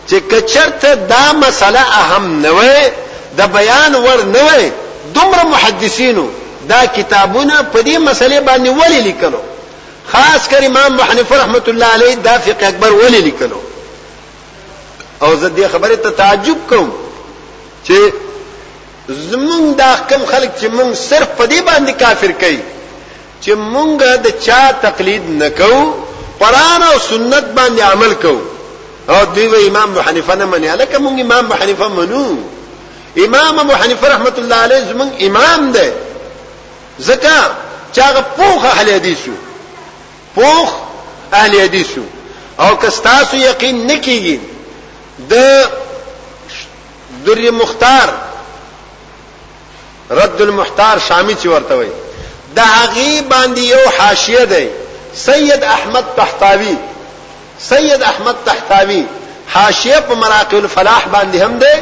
چې کچرته دا مسله اهم نه وي د بیان ور نه وي دومره محدثینو دا کتابونه په دې مسلې باندې ولې لیکلو خاص کر امام ابو حنیفه رحمت الله علیه دا فقه اکبر ولې لیکلو او زه دې خبره ته تعجب کوم چې زمونږ دا کم خلک چې مونږ صرف په دې باندې کافر کوي چې مونږ د چا تقلید نکو قران او سنت باندې عمل کو او دوی و امام ابو حنیفه نه مني الکه مونږ امام ابو حنیفه منو امام ابو حنیفه رحمت الله علیه زمون امام دی زکه چاغه پوخ اهل حدیثو پوخ اهل حدیثو او که تاسو یقین نکیږي د در مختار رد المحتار شامی چې ورته وي د هغه باندې یو حاشیه دی سید احمد تحتاوی سید احمد تحتاوی حاشیه په مراقب الفلاح باندې هم دی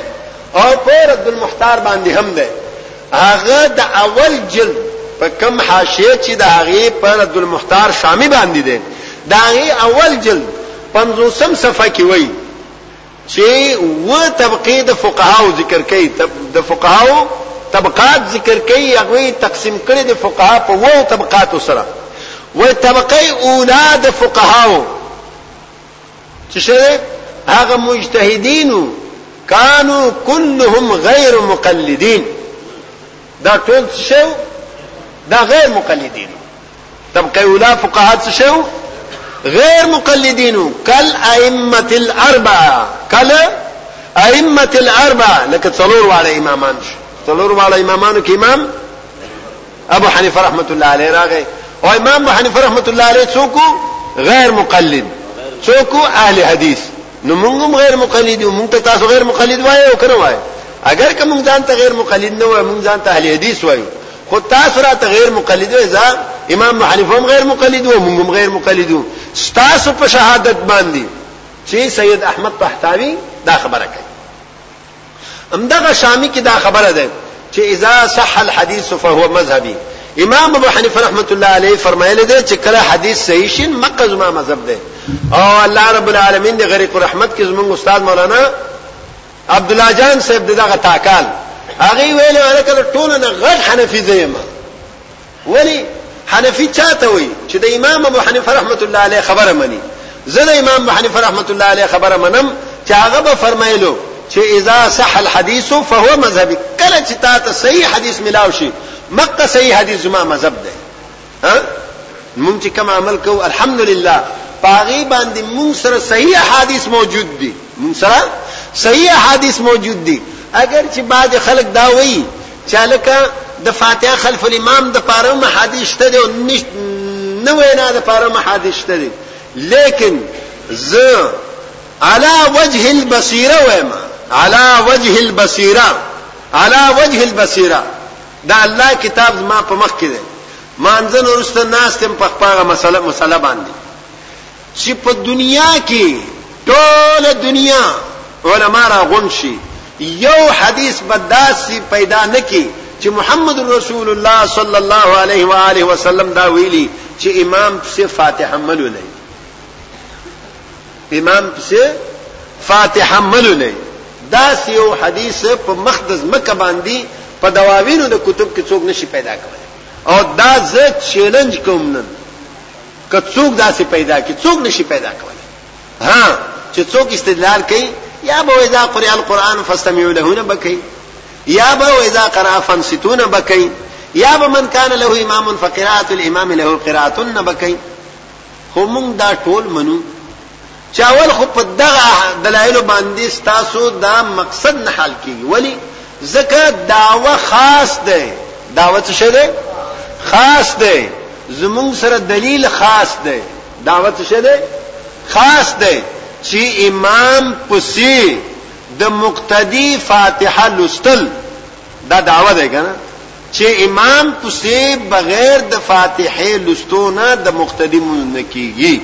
او په رد المحتار باندې هم دی هغه د اول جلد په کم حاشیه چې د هغه په رد المحتار شامی باندې دی دا هغه اول جلد 500 صفحه کې وایي چي اووه طبقې د فقهاوو ذکر کوي، د فقهاوو طبقات ذکر کوي، هغوی يې تقسيم کړي دي فقهاء په اووه طبقاتو سره، وايي طبقه اولی د فقهاوو څه شی دی؟ هغه مجتهدين وو، کانو کلهم غير مقلدين، دا ټول څه شی وو؟ دا غير مقلدين وو، طبقه اولا فقها څه شو غیر مقلدین کل ائمه الاربعه کل ائمه الاربعه لکه څلور واړه امامان شو څلور واړه امامانو کې امام ابو حنیفه رحمت الله علیه راغی او امام ابو حنیفه رحمت الله علیه څوک غیر مقلد څوک اهل حدیث نو موږ هم غیر مقلد یو موږ ته تاسو غیر مقلد وایو کنه وایو اگر که موږ ځان ته غیر مقلد نه وایو موږ ځان ته اهل حدیث وایو خو تاسو راته غیر مقلد وای ځا امام ابو حنیفه هم غیر مقلد وو موږ هم غیر مقلد وو تاسو په شهادت باندې چې سید احمد طحطاوی دا خبره کوي همدغه شامی کې دا خبره ده چې اذا صح الحديث فهو مذهبي امام ابو حنیفه رحمت الله علیه فرمایلی دی چې کله حدیث صحیح شین مکه زما مذهب ده او الله رب العالمین دې غریق رحمت کې زموږ استاد مولانا عبدالله جان صاحب د دغه تاکال هغه ویل هلکه د ټولو نه غټ حنفي زه یم ولی حنفي چاته وي چې د امام ابو حنیفه رحمت الله علیه خبره مني زه د امام ابو حنیفه رحمت الله علیه خبره منم چې هغه به فرمایلو چې اذا صح الحديث فهو مذهبي کله چې تاسو صحیح حدیث ملاو شي مکه صحیح حدیث زما مذهب دی ها مونږ چې کوم عمل کوو الحمدلله پاغي باندې مونږ سره صحیح احادیث موجود دي مونږ سره صحیح احادیث موجود دي اگر چې بعد خلک دا وایي چې لکه د فاتحه خلف الامام د پاره محادیث ته دي نه وینا د پاره محادیث ته دي لیکن ز على وجه البصيره وما على وجه البصيره على وجه البصيره د الله کتاب زما په مخ کې دی مانځه نه وروسته ناست یم په خپل هغه مسله مسله باندې چې په دنیا کې ټوله دنیا علما را غون شي یو حدیث به داسې پیدا نه کی چې محمد رسول الله صلی الله علیه و آله وسلم دا ویلي چې امام پسې فاتحه ملولې امام پسې فاتحه مه لولئ، داسې یو حدیث په مخ د ځمکه باندې په دواوینو د کتب کې څوک نه شي پیدا کولی او دا زه چیلنج کوم نن که څوک داسې پیدا کړي څوک نه شي پیدا کولی ها چې څوک استدلال کوي یا به وایي دا قرآن قرآن فاستمعوا له نه به کوي یا به وایي دا قرأ فانصتوا نه به کوي یا به من کان له امام فقراءة الامام له قراءة نه به کوي خو موږ دا ټول منو چې اول خو په دغه دلایلو باندې ستاسو دا مقصد نه حل کیږي ولی ځکه داوا خاص دی داوا څه شه دی خاص دی زمونږ سره دلیل خاص دی داوا څه شه دی خاص دی چې امام پسې د مقتدی فاتحه لستل دا داوا دی کنه چه امام پسې بغیر د فاتحې لوستو نه د مقتدي لمونځ نه کیږي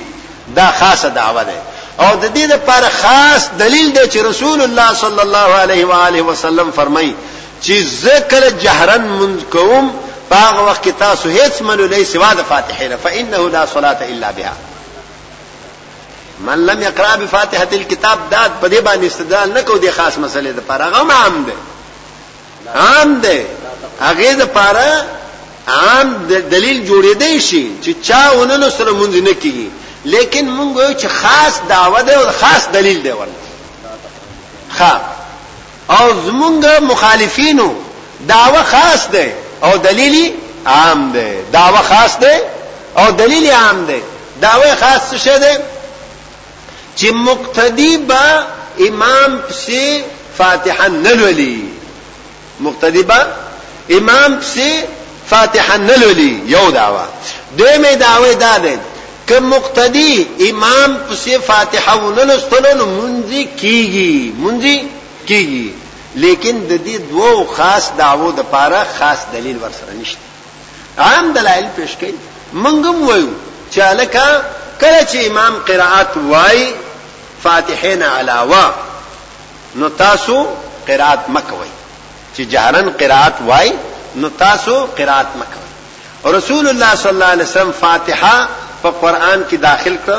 دا خاصه دعوه ده او د دې لپاره خاص دلیل دی چې رسول الله صلی الله علیه و آله وسلم فرمایي چې ذکر جهرن منذ کوم باغ وقت تاسو هیڅ منو نه سوا د فاتحه نه فانه لا صلاه الا بها من لم يقرا بفاتحه الكتاب داد په دې باندې استدلال نکو د خاص مسلې لپاره غو عام ده عام دی هغه د پاره عام دلیل جوړېدای شي چې چا ونلو سره مونږ نه کیږي لیکن مونږ یو چې خاص دعوه ده او خاص دلیل دی ورته ښا او زمونږ مخالفینو دعوه خاص ده او دلیل عام ده دعوه خاص ده او دلیل عام ده دعوه خاص څه ده چی مقتدی به امام پسی فاتحه نلولی مقتدی به امام پسی فاتحه نلولی یو داوا دیمه داوی دا دی که مقتدی امام پسی فاتحه ونلستلو نو منځي کیږي منځي کیږي لیکن د دې دوو خاص دعوو د پاره خاص دلیل ورسره نشته عام دلائل پیش کوي مونږ هم وایو چې هلکه کله چې امام قرائت وایي فاتحه نه علاوه نو تاسو قرائت مکوي چې جهرن قرائت وایي نو تاسو قرائت مکوي رسول الله صلی الله علیه وسلم فاتحه په قران کې داخل کړ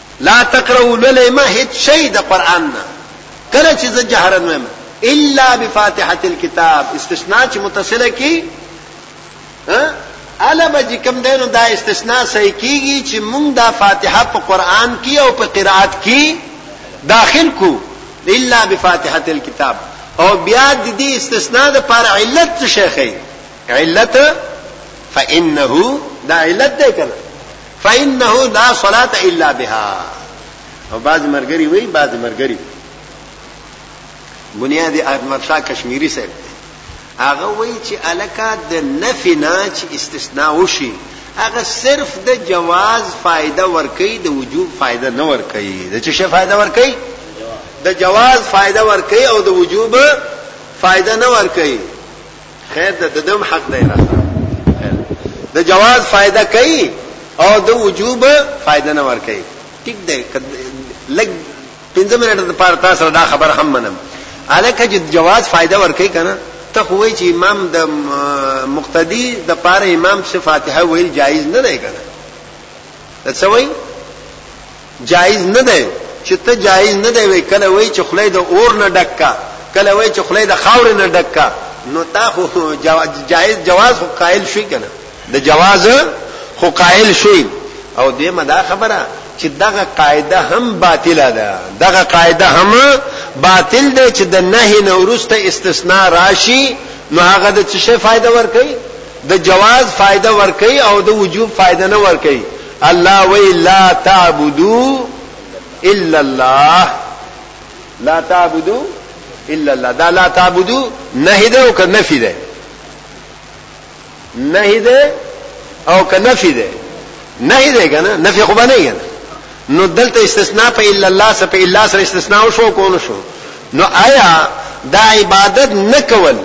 لا تقرؤ لولئ مه هیڅ شئ د قرآن نه کله چې زه جهرا وایم الا بفاتحة الکتاب استثناء چې متصله کی الا به چې کوم دی نو دا استثناء صحیح کیږي چې مونږ دا فاتحه په قرآن کې او په قرائت کې داخل کو الا بفاتحة الكتاب او بیا د دې استثناء د پر علت څه شیخې علت فانه دا علت دی کنه فانه لا صلاه الا بها او بعض مرګري وي بعض مرګري بنیاد احمد شاه کشمیری صاحب هغه وایي چې الکا د نفي نه چې استثناء وشي هغه صرف د جواز فائدہ ورکي د وجوب فائدہ نه ورکي د چې شه فائدہ ورکي د جواز فائدہ ورکي او د وجوب فائدہ نه ورکي خیر ده د دم حق دی نه د جواز فائدہ کوي او د وجوب فائدہ نه ور کوي ټیک دی لګ 15 منټه د پاره تاسو دا خبر هم منم الکه چې جواز فائدہ ور کوي کنه ته خوې چې امام د مقتدی د پاره امام صفاتحه ویل جایز نه دی کنه څه وایي جائز نه دی چې ته جائز نه دی وایې کله وایې چې خوله یې د اور نه ډک کا کله وایې چې خوله یې د خاورې نه ډک کا نو تا خو جائز جواز خو قائل شوې کنه د جواز خو قائل شوې او دې مدا خبره چې دغه قاعده هم باطله ده دغه قاعده هم باطل ده چې د نهي نه ورسته استثناء راشي نو هغه د څه شي فائدہ ور کوي د جواز فائدہ ور کوي او د وجوب فائدہ نه ور کوي الله وی لا تعبدو الا الله لا تعبدو الا الله دا لا تعبدو نهی ده او که نفی ده نهی ده او که نفی ده نهی ده کنه نفی خو باندې کنه نو دلته استثناء په الا الله سره په الا سره استثناء شو کو نه شو نو آیا دا عبادت نه کول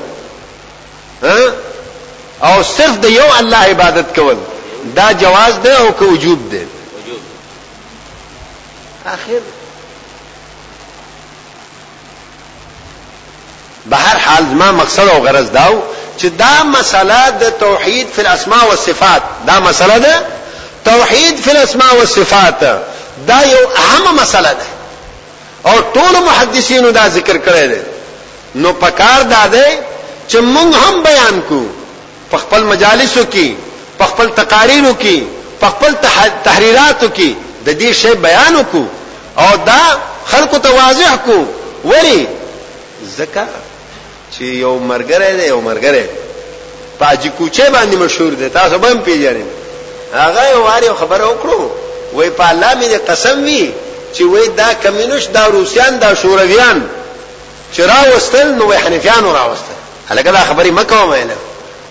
او صرف د یو الله عبادت کول دا جواز ده او که وجوب ده اخر به هر حال ما مقصد او غرض داو چې دا مسله د توحید فی الاسماء والصفات دا مسله ده توحید فی الاسماء والصفات دا یو اهم مسله ده او ټولو محدثینو دا ذکر کړی دی نو پکار دا دی چې موږ هم بیان کو په خپل مجالسو کې په خپل تقاریرو کې په خپل تحریراتو کې د دې شی بیان کو او دا خلکو ته واضح کو ولی زکه چی یو مرګره دی یو مرګره پاجی کوچه باندې مشهور دی تاسو به هم پیژنئ هغه واري خبره وکړو وای په الله مې قسم وی چې وای دا کمینوش دا روسیان دا شورویان چې راوستل نو حنفیان راوستل هلکه دا خبرې مکه مې نه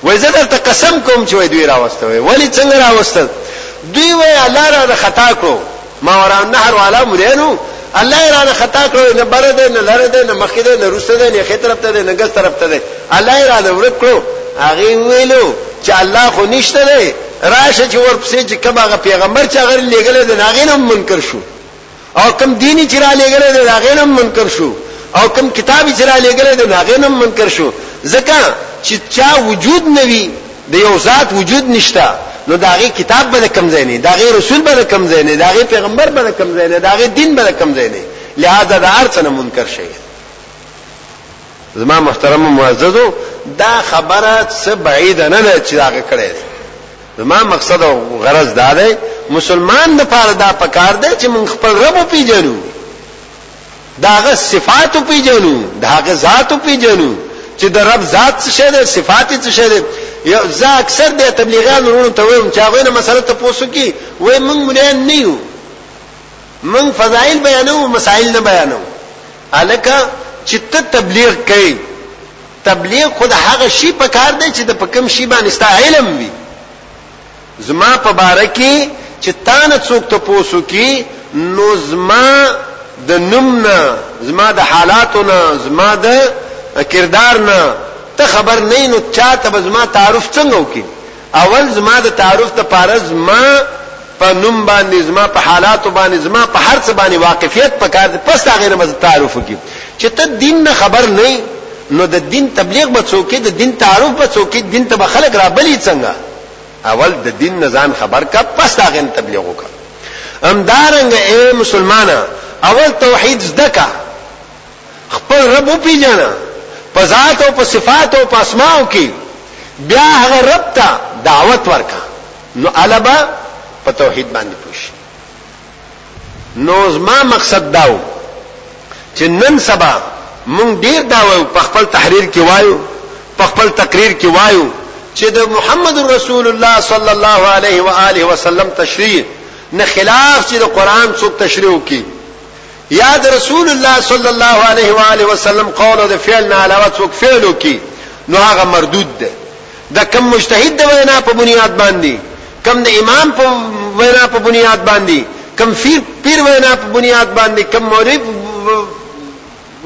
وای زه درته قسم کوم چې وای دوی راوسته وای ولی څنګه راوستل دوی وای الله را نه خطا کړو ما وران نهر والا مولانو الله را نه خطا کړو نه بره ده نه لره ده نه مخکې ده نه روسته ده نه خطر ته ده نه ګس طرف ته ده الله را نه ورک کړو هغه ویلو چې الله خو نشته ده راشه چې ورپسې چې کوم هغه پیغمبر چې هغه لګل ده هغه نه منکر شو او کوم دین چې را لېږلی دی د هغې نه هم منکر شو او کوم کتاب یې چې را لېږلی دی د هغې نه هم منکر شو ځکه چې چا وجود نه وي د یو ذات وجود نشته نو د هغې کتاب به د کوم ځای نه د هغې رسول به د کوم ځای نه د هغې پیغمبر به د کوم ځای نه د هغې دین به د کوم ځای نه لهذا د هر څه نه منکر شي زما محترم معززو دا خبره څه بعیده نه ده چې هغه کړی دی زما مقصد او غرض دا دی مسلمان د پاره دا پکار دی چې موږ خپل رب پیژنو داغه صفات پیژنو داغه ذات پیژنو چې د رب ذات څه شی دی صفات څه شی دی یو زه اکثر د تبلیغیان ورونو ته وایم چې هغه نه مسله ته پوسو کی وای موږ مولان نه یو موږ فضائل بیانو مسائل نه بیانو الکه چې ته تبلیغ کوي تبلیغ خود هغه شی په کار دی چې د پکم شی باندې ستا علم وي زما په باره کې چې تا نه څوک ته پوسو کې نو زما د نوم نه زما د حالاتو نه زما د کردار نه ته خبر نه نو چاته به زما تعارف څنګه وکړي اول زما د تعارف د پاره زما په نوم باندې زما په حالاتو باندې زما په هر څه باندې واقفیت پکار دی پس هغه نه مزه تعارف کی چې ته دین نه خبر نه نو د دین تبلیغ به څوک د دین تعارف به څوک دین ته خلک را بلی څنګه اول د دین نه ځان خبر کا پس هغه نه تبلیغ وکا امدارنګ اے مسلمانانو اول توحید زده کا خپل رب وپیژنه په ذات او په صفاتو او په اسماو کی بیا هغه رب ته دعوت ورکا نو البا په توحید باندې پوش نو زما مقصد داو چې نن سبا مونږ ډیر دا وایو په خپل تحریر کې وایو په خپل تقریر کې وایو چې د محمد رسول الله صلی الله علیه و آله وسلم تشریح نه خلاف چې د قران څوک تشریح وکړي یا د رسول الله صلی الله علیه و آله وسلم قول او د فعل نه علاوه څوک فعل وکي نو هغه مردود ده د کم مجتهد د وینا په بنیاد باندې کم د امام په وینا په بنیاد باندې کم پیر پیر وینا په بنیاد باندې کم مولوی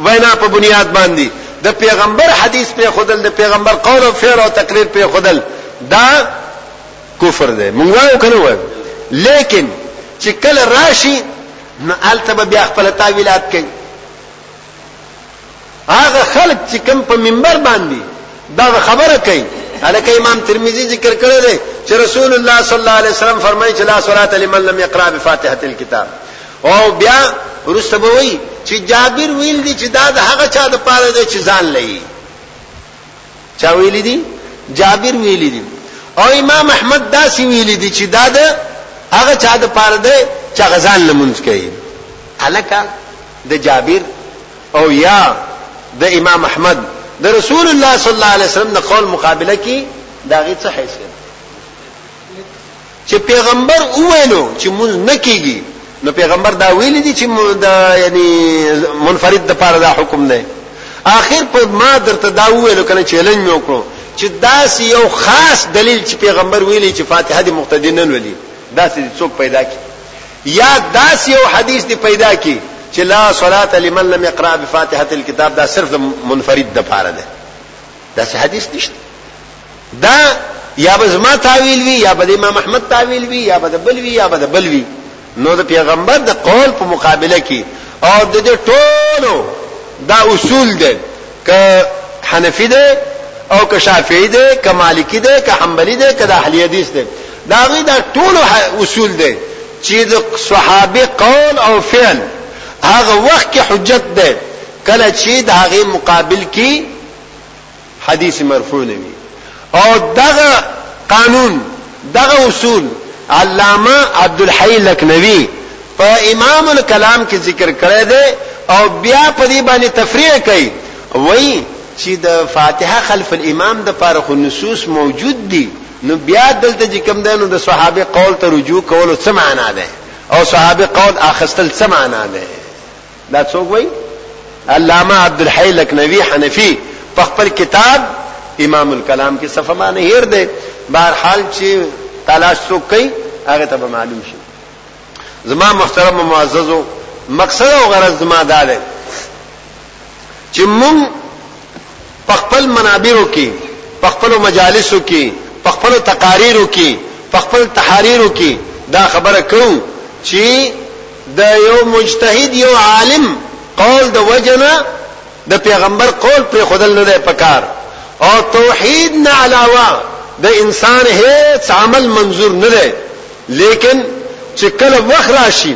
وینا په بنیاد باندې د پیغمبر حدیث په خودل د پیغمبر قول او فعل او تقریر په خودل دا کفر ده مونږ وایو کنه وایو لیکن چې کله راشي نو هلته به بیا خپل تاویلات کوي هغه خلک چې کوم په منبر باندې دا خبره کوي الکه امام ترمذی ذکر کړی دی چې رسول الله صلی الله علیه وسلم فرمایي چې لا صلاه لمن لم يقرأ بفاتحه الكتاب او بیا ورسته به وایي چې جابر ویل دي چې دا د هغه چا د پاره دی چې ځان لایي چا ویلي دي؟ جابر ویلي دي. او امام احمد داسې ویلي دي چې دا د هغه چا د پاره دی چې هغه ځان لمونځ کوي. هلکه د جابر او یا د امام احمد د رسول الله صلی الله علیه وسلم د قول مقابله کې د هغې څه حیثیت چې پېغمبر وویلو چې مونږ نه کېږي نو پېغمبر دا ویلي دي چې دا یعنی منفرد د پاره دا حکم دی آخر په ما درته دا وویلو کنه چیلنج مې وکړو چې داسې یو خاص دلیل چې پیغمبر ویلي چې فاتحه د مقتدی نه ولي داسې څوک پیدا کی یا داسې یو حدیث دی پیدا کی چې لا صلات لمن لم يقرأ بفاتحه الكتاب دا صرف منفرد د پاره ده داسې حدیث نشته دا یا به زما تاویل وی یا به د امام احمد تاویل وی یا به د بل وی یا به د بل وی نو د پیغمبر د قول په مقابله کې او د دې ټولو دا اصول دی ک حنفی دی او ک شافعی دی ک مالکی دی ک حنبلی دی ک د اهل حدیث دی دا غي دا ټولو اصول دی چې د صحابه قول او فعل هغه وخت کې حجت دی کله چې د هغه مقابل کې حدیث مرفوع نه وي او دغه قانون دغه اصول علامه عبدالحی لکنوی په امام الکلام کې ذکر کړی دی او بیا په دې باندې تفریع کوي وایي چې د فاتحه خلف الامام د پاره خو نصوص موجود دي نو بیا دلته چې کوم دی نو د صحابه قول ته رجوع کولو څه معنا ده او صحابه قول اخستل څه معنا ده دا څوک وای علامه عبدالحی لکنوی حنفی په خپل کتاب امام الکلام کې صفه ما نه هیر دی بهر حال چې تلاش څوک کوي هغه ته معلوم شي زما محترم معززو مقصد او غرض زما دا دی چې مونږ په خپل منابرو کي، په خپلو مجالسو کي، په خپلو تقاريرو کي، په خپل تحاريرو کي دا خبره کوو چي د يو مجتهد يو عالم قول د وجه نه د پيغمبر قول پريښودل نه دی پکار او توحيد نه علاوه د انسان هيڅ عمل منظور نه دی ليکن چي کله وخت راشي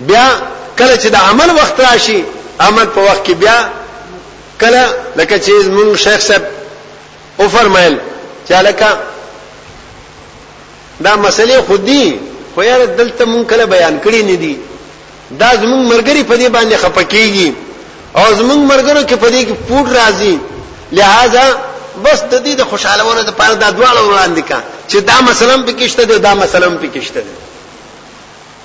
بیا کله چې د عمل وخت راشي عمل په وخت کې بیا کله لکه چې زمون شیخ صاحب او فرمایل چې لکه دا مسلې خودي خو یې دلته مونږ کله بیان کړی نه دي دا زمون مرګري په دې باندې خپکیږي او زمون مرګرو کې په دې کې پوټ راځي لہذا بس د دې د خوشالهونه د پاره دا دواړه وړاندې کا چې دا مسلم پکشته دي دا مسلم پکشته دي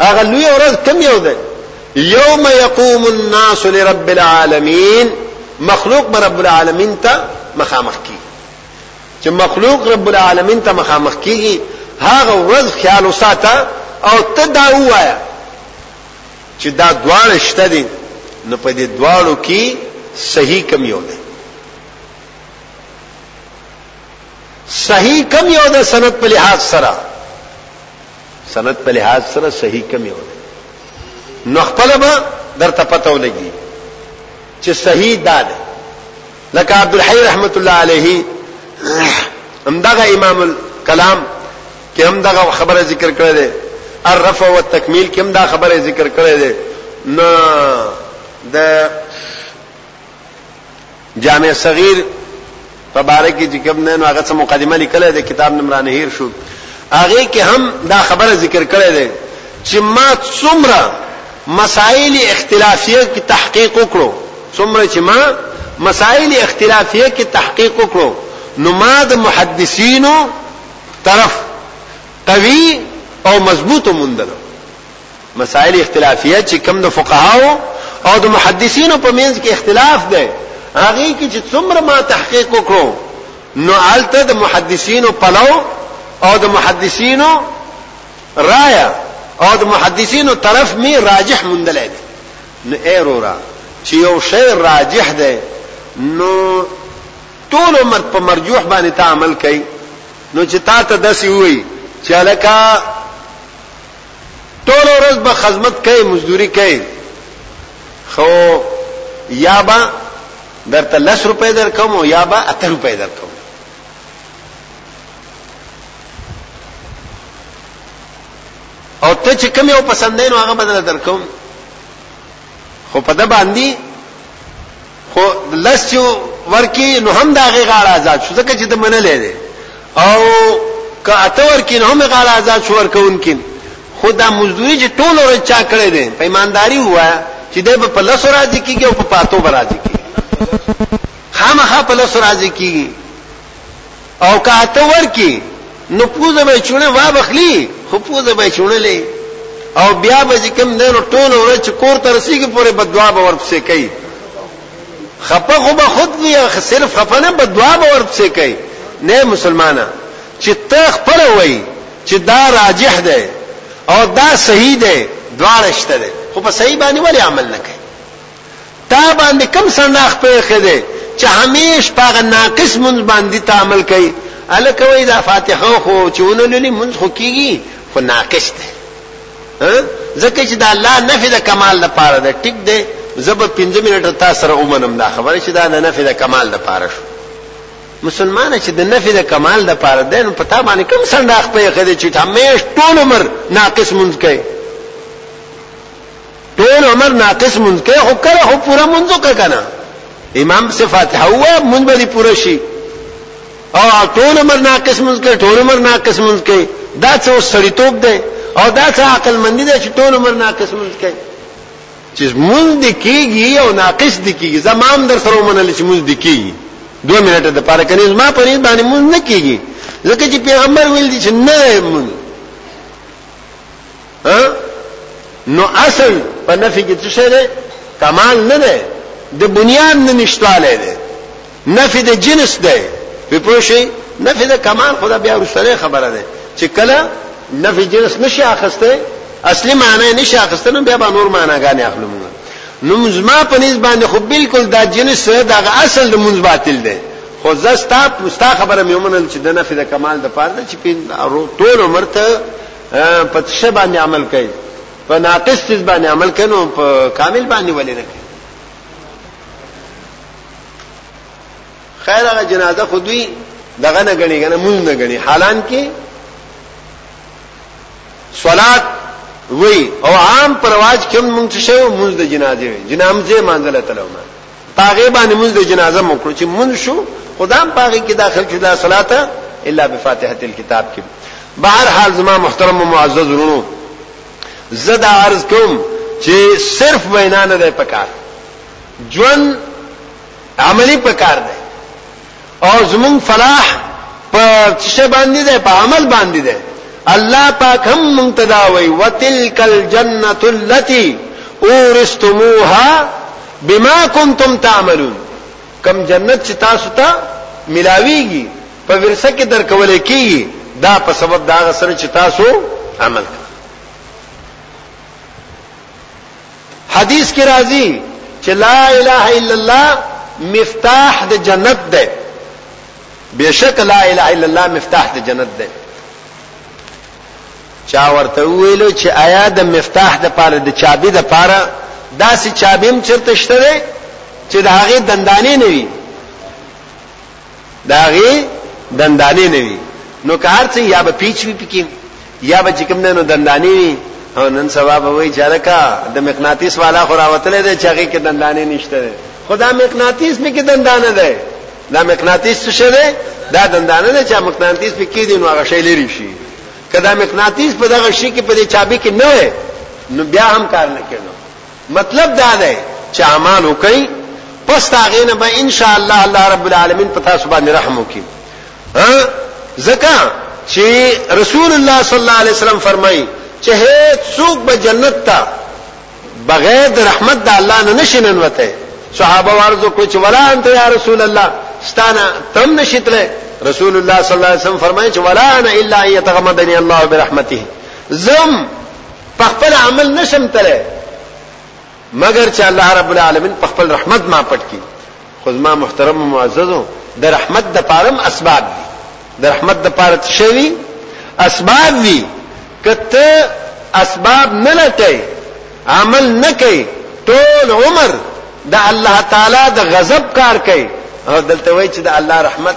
هغه لوی ورځ کم یو ده یوم یقوم الناس لرب العالمین مخلوق به رب العالمین ته مخامخ کی چې مخلوق رب العالمین ته مخامخ کیږي هغه ورځ خیال وساته او ته دا وایا چې دا دواړه شته دي نو په دې دواړو کې صحیح کم یو ده صحیح کم یو ده سند په لحاظ سره سند په لحاظ سره صحیح کم یو دی نو خپل به درته پته ولګي چې صحیح دا دی لکه عبد الحی رحمت الله علیه همدغه امام الکلام کې همدغه خبره ذکر کړې ده الرفع والتکمیل کې همدا خبره ذکر کړې ده نو د جامع صغیر په باره کې چې کوم نه نو هغه څه مقدمه لیکلې ده کتاب نوم رانه هیر شو هغه کې هم دا خبره ذکر کړې ده چې ما څومره مسائل اختلافیه کې تحقیق وکړو څومره چې ما مسائل اختلافیه کې تحقیق وکړو نو ما د محدثینو طرف قوي او مضبوط مندل مسائل اختلافیه چې کوم د فقهاو او د محدثینو په منځ کې اختلاف دی هغه کې چې څومره ما تحقیق وکړو نو الته د محدثینو پلو او د محدثینو رایا او د محدثینو طرف می راجح مندلې دي نو ایرورا چې یو شی راجح دی نو ټول عمر په مرجوح باندې تعامل کوي نو چې تا ته داسې وي چې الکه ټوله ورځ به خدمت کوي مزدوري کوي خو یا به درته لس روپۍ درکوم او یا به اته روپۍ درکوم او ته چې کوم یو پسندې نو هغه بدله درکوم خو په د باندې خو لس چې ورکی نو هم دا غي غاړه آزاد شو ځکه چې د منلې ده او که اته ورکی نو هم غاړه آزاد شو ورکوونکې خو دا مزدوري چې ټول ور چا کړې ده په ایمانداری هوا چې د په لس راځي کیږي او په پاتو راځي کیږي خامخا په لس راځي کیږي او که ته ورکی نو پوزه به چونه وا بخلی خو پوزه به چونه لې او بیا به کوم نه نو ټول ورځ کور تر سیګه پورې بدوا به ورپسې کوي خپه خو به خود وی صرف خپه نه بدوا به ورپسې کوي نه مسلمانه چې ته خپل وای چې دا راجح ده او دا صحیح ده دواړه شته ده خو په صحیح باندې ولی عمل نه کوي تا باندې کوم سرناخ پېښې دی چې همیش په هغه ناقص منځ باندې تعامل کوي الکه وای دا فاتحه خو چې ونللی منځ خو کیږي خو ناقص دی ځکه چې دا الله نفي د کمال لپاره ده ټیک دی زب 15 منټه تاسو سره ومنم دا خبره چې دا د نفي د کمال لپاره شو مسلمان چې د نفي د کمال لپاره ده نو پتا باندې کوم سنداخ په خدای چې همیش ټول عمر ناقص منځ کوي ټول عمر ناقص مونږ کې خو کله خو پوره مونږ وکړه کنه امام سے فاتحه وای مونږ به پوره شي او ټول عمر ناقص مونږ کې ټول عمر ناقص مونږ کې دا څه سړیتوب دی او دا څه عقل مندي دی چې ټول عمر ناقص مونږ کې چې مونږ د کېږي او ناقص د کېږي زمام در سره ومنل چې مونږ د کېږي دوه منټه د پاره کني ما پرې باندې مونږ نه کېږي ځکه چې پیغمبر ویل دي چې نه مونږ ها نو اصل په نفي کې څه شی دی کمال نه دی د بنیاد نه نشتواله دی نفي د جنس دی په پوښي نفي د کمال خدا بیا ورسره خبره ده چې کله نفي جنس نشي اخسته اصلي معنی نشي اخسته نو بیا به نور معناګانې اخلو موږ نو مزما په نسبت باندې خو بالکل دا جنس دا اصل د منځ باطل دی خو زستا پستا خبره مې ومنل چې د نفي د کمال د پاره چې په ټول عمر ته په څه شی باندې عمل کوي په ناقص څه باندې عمل کوي نو په کامل باندې ولې نه کوي خیر هغه جنازه خو دوی دغه نه غني کنه مونږ نه غني حالان کې صلات وی او عام پرواز کوم مونږ څه شو مونږ د جنازې جنازې مانځله تلو ما پاغه باندې موږ د جنازه مو کړو چې مونږ شو خدام پاغه کې داخل شو لا صلات الا بفاتحه الكتاب کې بهر حال زما محترم او معزز ورونو زدا عرض کوم چې صرف وینا نه ده پکار ژوند عملی پکار ده او زمون فلاح په څه باندې ده په عمل باندې ده الله پاک هم منتدا وی وتلک الجنه التي اورستموها بما كنتم تعملون کم جنت چې تاسو ته ملاويږي په ورثه کې درکول کیږي دا په سبب دا غسر چې تاسو عمل حدیث کې راځي چې لا اله الا الله مفتاح د جنت ده بشک لا اله الا الله مفتاح د جنت ده چا ورته ویلو چې آیا د مفتاح د پاره د چابي د پاره داسې چابیم چرته شته چې د هغه دندانې نه وي د هغې دندانې نه وي نو که هر څه یا به پیچ وي پکې یا به چې کوم دی نو دندانې وي او نن سبا به وایي چې هلکه د مقناطیس والا خو راوتلی دی چې هغې کې دندانې نشته دی خو دا مقناطیس پکې دندانه دی دا مقناطیس څه شی دی دا دندانه دی چې مقناطیس پکې دی نو هغه شی لرې شي که دا مقناطیس په دغه شي کې په دې چابي کې نه وی نو بیا هم کار نه کوي مطلب دا دی چې اعمال وکړئ پس د هغې نه به انشاءالله الله رب العالمین په تاسو باندې رحم وکړي ځکه چې رسول الله صلی الله علیه وسلم فرمایي چې هیڅوک به جنت ته بغیر د رحمت د الله نه نشي ننوتی صحابه وارزو کوي چې ولا انت یا رسول الله ستانه تم نشیتله رسول الله صلی الله علیه وسلم فرمایي چې ولا انا الا یتغمدنی الله برحمته زم پخپل عمل نشم تله مگر چې الله رب العالمین پخپل رحمت ما پټ کی خو ما محترم معززو د رحمت د پارم اسباب دي د رحمت د پاره شوی اسباب دي کته اسباب نه لټي عمل نه کوي ټول عمر د الله تعالی د غضب کار کوي دلته وای چې د الله رحمت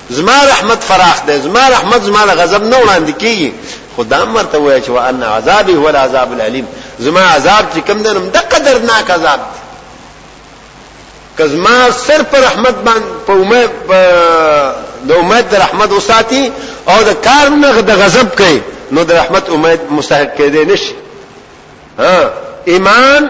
زما رحمت فراخ دی زما رحمت زما له غضب نه وړاندې کیږي خدا مرته وای چې وان عذاب هو العذاب الالم زما عذاب چې کم دنم د قدر ناک عذاب دی کزما سر پر رحمت باندې په امید د امید د رحمت وساتي او د کار نه د غضب کوي نو د رحمت امید مستحق کېدې نشي ها ایمان